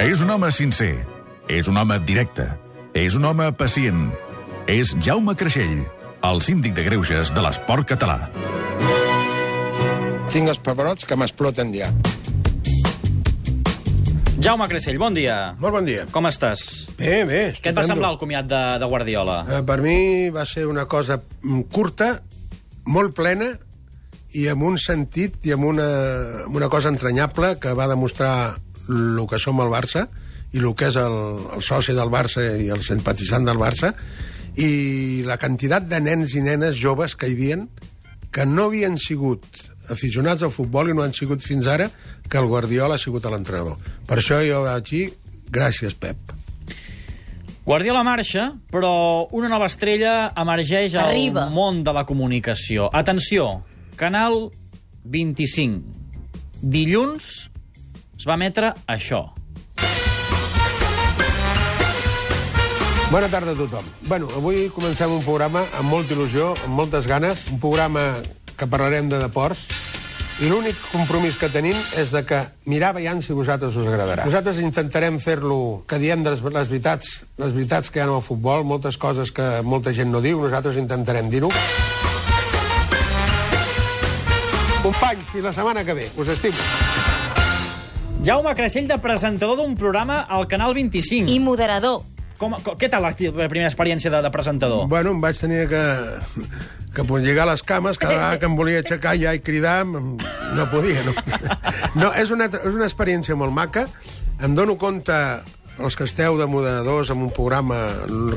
És un home sincer. És un home directe. És un home pacient. És Jaume Creixell, el síndic de greuges de l'esport català. Tinc els pebrots que m'exploten ja. Jaume Creixell, bon dia. Molt bon dia. Com estàs? Bé, bé. Què et va semblar el comiat de, de Guardiola? Eh, per mi va ser una cosa curta, molt plena, i amb un sentit i amb una, amb una cosa entranyable que va demostrar el que som el Barça i el que és el, el soci del Barça i el simpatitzant del Barça i la quantitat de nens i nenes joves que hi havien que no havien sigut aficionats al futbol i no han sigut fins ara que el Guardiola ha sigut l'entrenador. Per això jo vaig dir, gràcies, Pep. Guardiola marxa, però una nova estrella emergeix al Arriba. món de la comunicació. Atenció, Canal 25. Dilluns es va emetre això. Bona tarda a tothom. Bueno, avui comencem un programa amb molta il·lusió, amb moltes ganes, un programa que parlarem de deports, i l'únic compromís que tenim és de que mirar veient si vosaltres us agradarà. Nosaltres intentarem fer-lo que diem les, les, veritats, les veritats que hi ha al futbol, moltes coses que molta gent no diu, nosaltres intentarem dir-ho. Companys, fins la setmana que ve. Us estimo. Jaume Creixell, de presentador d'un programa al Canal 25. I moderador. Com, com, què tal la primera experiència de, de presentador? Bueno, em vaig tenir que, que lligar les cames, cada vegada que em volia aixecar ja i cridar, no podia. No, no és, una, és una experiència molt maca. Em dono compte, els que esteu de moderadors en un programa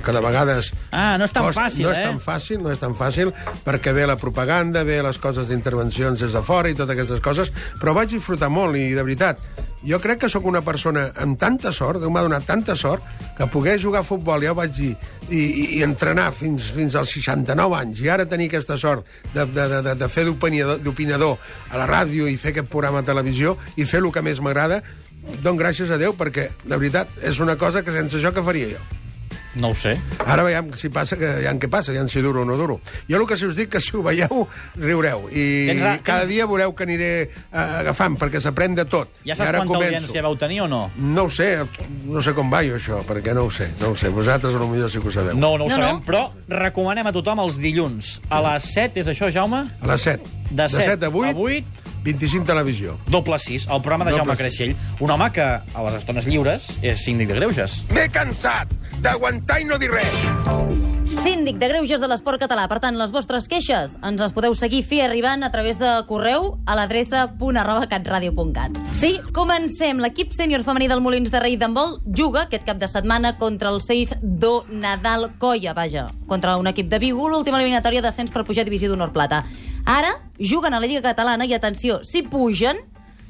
que de vegades... Ah, no és tan costa- fàcil, no és eh? tan fàcil, no és tan fàcil, perquè ve la propaganda, ve les coses d'intervencions des de fora i totes aquestes coses, però vaig disfrutar molt i, de veritat, jo crec que sóc una persona amb tanta sort, Déu m'ha donat tanta sort, que poder jugar a futbol, ja ho vaig dir, i, i, i entrenar fins, fins als 69 anys, i ara tenir aquesta sort de, de, de, de, fer d'opinador a la ràdio i fer aquest programa a televisió i fer el que més m'agrada, dono gràcies a Déu, perquè, de veritat, és una cosa que sense això que faria jo. No ho sé. Ara veiem si passa, que ja què passa, ja si duro o no duro. Jo el que si us dic que si ho veieu, riureu. I Tens cada dia veureu que aniré eh, agafant, perquè s'aprèn de tot. Ja saps ara quanta començo. audiència vau tenir o no? No ho sé, no sé com va jo això, perquè no ho sé, no ho sé. Vosaltres potser sí que ho sabeu. No, no ho No, sabem, no. però recomanem a tothom els dilluns. A les 7, és això, Jaume? A les 7. De 7 7 a 8, a 8, 25 televisió. doble 6, el programa de Doble Jaume. Creixell. Un home que, a les estones lliures, és síndic de greuges. M'he cansat d'aguantar i no dir res. Síndic de Greuges de l'Esport Català. Per tant, les vostres queixes ens les podeu seguir fer arribant a través de correu a l'adreça punt arroba catradio.cat. Sí, comencem. L'equip sènior femení del Molins de Rei d'handbol juga aquest cap de setmana contra el 6 do Nadal Coia, vaja, contra un equip de Vigo, l'última eliminatòria d'ascens per pujar a Divisió d'Honor Plata. Ara juguen a la Lliga Catalana i, atenció, si pugen,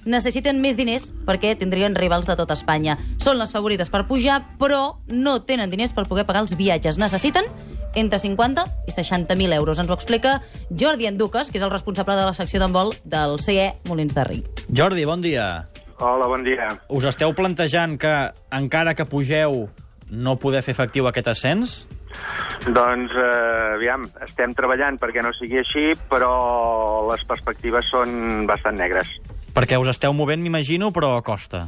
necessiten més diners perquè tindrien rivals de tot Espanya. Són les favorites per pujar, però no tenen diners per poder pagar els viatges. Necessiten entre 50 i 60.000 euros. Ens ho explica Jordi Enduques, que és el responsable de la secció d'handbol del CE Molins de Rei. Jordi, bon dia. Hola, bon dia. Us esteu plantejant que, encara que pugeu, no poder fer efectiu aquest ascens? Doncs, eh, aviam, estem treballant perquè no sigui així, però les perspectives són bastant negres. Perquè us esteu movent, m'imagino, però costa.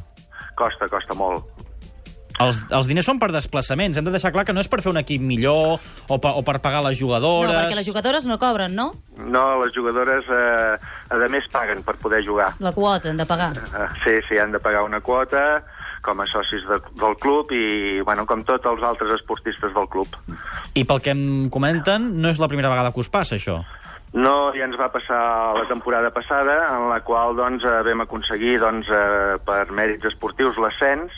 Costa, costa molt. Els, els diners són per desplaçaments. Hem de deixar clar que no és per fer un equip millor o per, o per pagar les No, jugadores. perquè les jugadores no cobren, no? No, les jugadores, eh, a més, paguen per poder jugar. La quota han de pagar. Eh, sí, sí, han de pagar una quota com a socis de, del club i, bueno, com tots els altres esportistes del club. I pel que em comenten, no és la primera vegada que us passa, això. No, ja ens va passar la temporada passada, en la qual doncs, eh, vam aconseguir doncs, eh, per mèrits esportius l'ascens,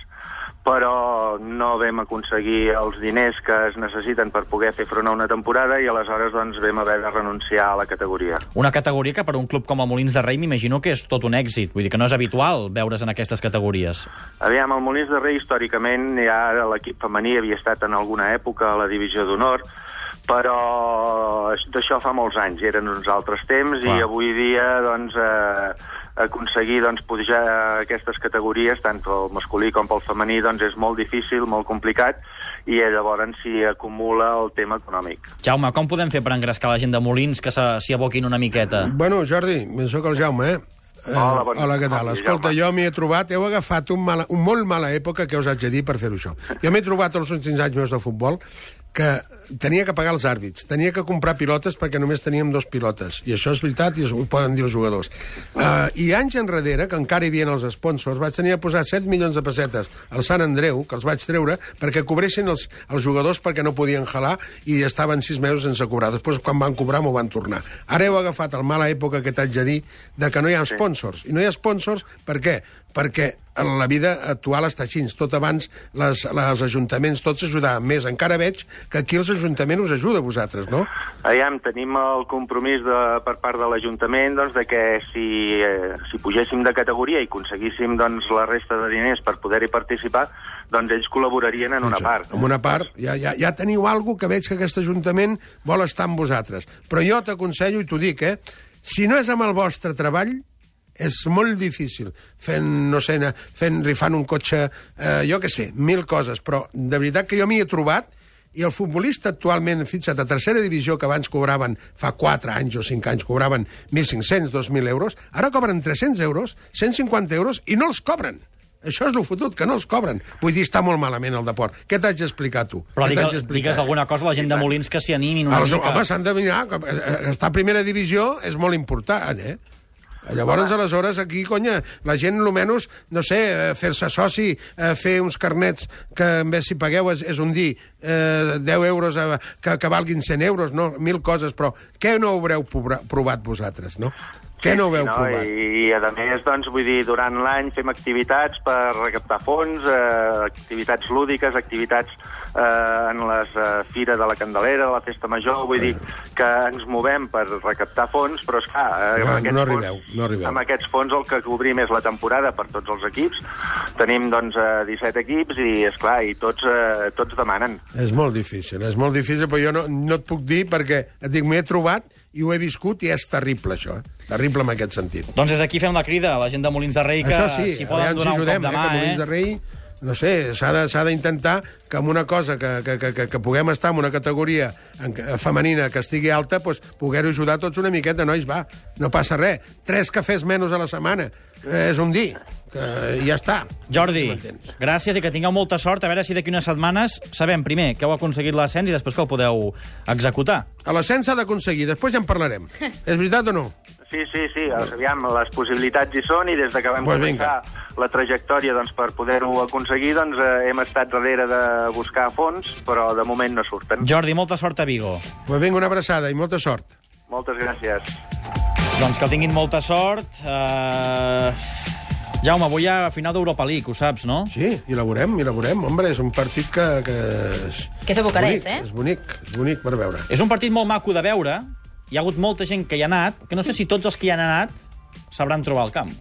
però no vam aconseguir els diners que es necessiten per poder fer front a una temporada i aleshores doncs, vam haver de renunciar a la categoria. Una categoria que per un club com el Molins de Rei m'imagino que és tot un èxit. Vull dir que no és habitual veure's en aquestes categories. Aviam, el Molins de Rei històricament ja l'equip femení havia estat en alguna època a la divisió d'honor, però d'això fa molts anys, eren uns altres temps Clar. i avui dia doncs, eh, aconseguir doncs, pujar aquestes categories, tant pel masculí com pel femení, doncs és molt difícil, molt complicat, i eh, llavors s'hi acumula el tema econòmic. Jaume, com podem fer per engrescar la gent de Molins que se- s'hi aboquin una miqueta? Bueno, Jordi, sóc el Jaume, eh? Hola, bon- Hola, què tal? bon Escolta, jo m'hi he trobat, heu agafat un, mala, un molt mala època que us haig de dir per fer-ho això. Jo m'he trobat els últims anys meus de futbol que tenia que pagar els àrbits, tenia que comprar pilotes perquè només teníem dos pilotes, i això és veritat i ho poden dir els jugadors. Uh, I anys enrere, que encara hi havia els sponsors, vaig tenir a posar 7 milions de pessetes al Sant Andreu, que els vaig treure perquè cobressin els, els jugadors perquè no podien jalar i estaven 6 mesos sense cobrar. Després, quan van cobrar, m'ho van tornar. Ara heu agafat el mala època que t'haig de dir de que no hi ha sponsors. I no hi ha sponsors per què? Perquè la vida actual està així. Tot abans les, les ajuntaments tots ajudaven més. Encara veig que aquí els ajuntaments us ajuda a vosaltres, no? Aviam, tenim el compromís de, per part de l'Ajuntament doncs, de que si, eh, si pugéssim de categoria i aconseguíssim doncs, la resta de diners per poder-hi participar, doncs ells col·laborarien en una part. En una part, ja, ja, ja teniu alguna que veig que aquest Ajuntament vol estar amb vosaltres. Però jo t'aconsello, i t'ho dic, eh? Si no és amb el vostre treball, és molt difícil fent, no sé, fent, rifant un cotxe, eh, jo què sé, mil coses, però de veritat que jo m'hi he trobat i el futbolista actualment, fixa't, a tercera divisió, que abans cobraven, fa 4 anys o 5 anys, cobraven 1.500, 2.000 euros, ara cobren 300 euros, 150 euros, i no els cobren. Això és el fotut, que no els cobren. Vull dir, està molt malament el deport. Què t'haig d'explicar, tu? Però Què digues, alguna cosa a la gent de Molins que s'hi animin una Els, mica. home, s'han de mirar. que, eh, Estar a primera divisió és molt important, eh? Llavors, aleshores, aquí, conya, la gent, almenys, no sé, eh, fer-se soci, eh, fer uns carnets que, en vez si pagueu, és, és un dir, eh, 10 euros eh, que, que valguin 100 euros, no? Mil coses, però què no haureu provat vosaltres, no? Què no heu no? provat? I, I, a més, doncs, vull dir, durant l'any fem activitats per recaptar fons, eh, activitats lúdiques, activitats eh, en les eh, Fira de la Candelera, de la Festa Major, vull dir que ens movem per recaptar fons, però, esclar... Eh, No, amb no fons- arribeu, no arribeu. Amb aquests fons el que cobrim és la temporada per tots els equips. Tenim, doncs, eh, 17 equips i, és clar i tots, eh, tots demanen. És molt difícil, és molt difícil, però jo no, no et puc dir perquè, et dic, m'hi he trobat i ho he viscut i és terrible, això. Eh? Terrible en aquest sentit. Doncs des d'aquí fem la crida a la gent de Molins de Rei que Això sí, s'hi poden aviam si donar un ajudem, cop de mà, eh, Molins de eh? Rei, no sé, s'ha d'intentar que amb una cosa que, que, que, que, puguem estar en una categoria femenina que estigui alta, doncs, poder-ho ajudar tots una miqueta, nois, va, no passa res. Tres cafès menys a la setmana, eh, és un dir, que ja està. Jordi, gràcies i que tingueu molta sort. A veure si d'aquí unes setmanes sabem, primer, que heu aconseguit l'ascens i després que ho podeu executar. A l'ascens s'ha d'aconseguir, després ja en parlarem. és veritat o no? Sí, sí, sí, aviam, les possibilitats hi són i des de que vam Pues pues vinga. començar la trajectòria doncs, per poder-ho aconseguir doncs, eh, hem estat darrere de buscar fons, però de moment no surten. Jordi, molta sort a Vigo. Pues vinga, una abraçada i molta sort. Moltes gràcies. Doncs que tinguin molta sort. Uh... Jaume, avui hi ha final d'Europa League, ho saps, no? Sí, i la veurem, i la veurem. Hombre, és un partit que... Que és, Que és a Bucarest, bonic, eh? És bonic, és bonic per veure. És un partit molt maco de veure. Hi ha hagut molta gent que hi ha anat, que no sé si tots els que hi han anat sabran trobar el camp.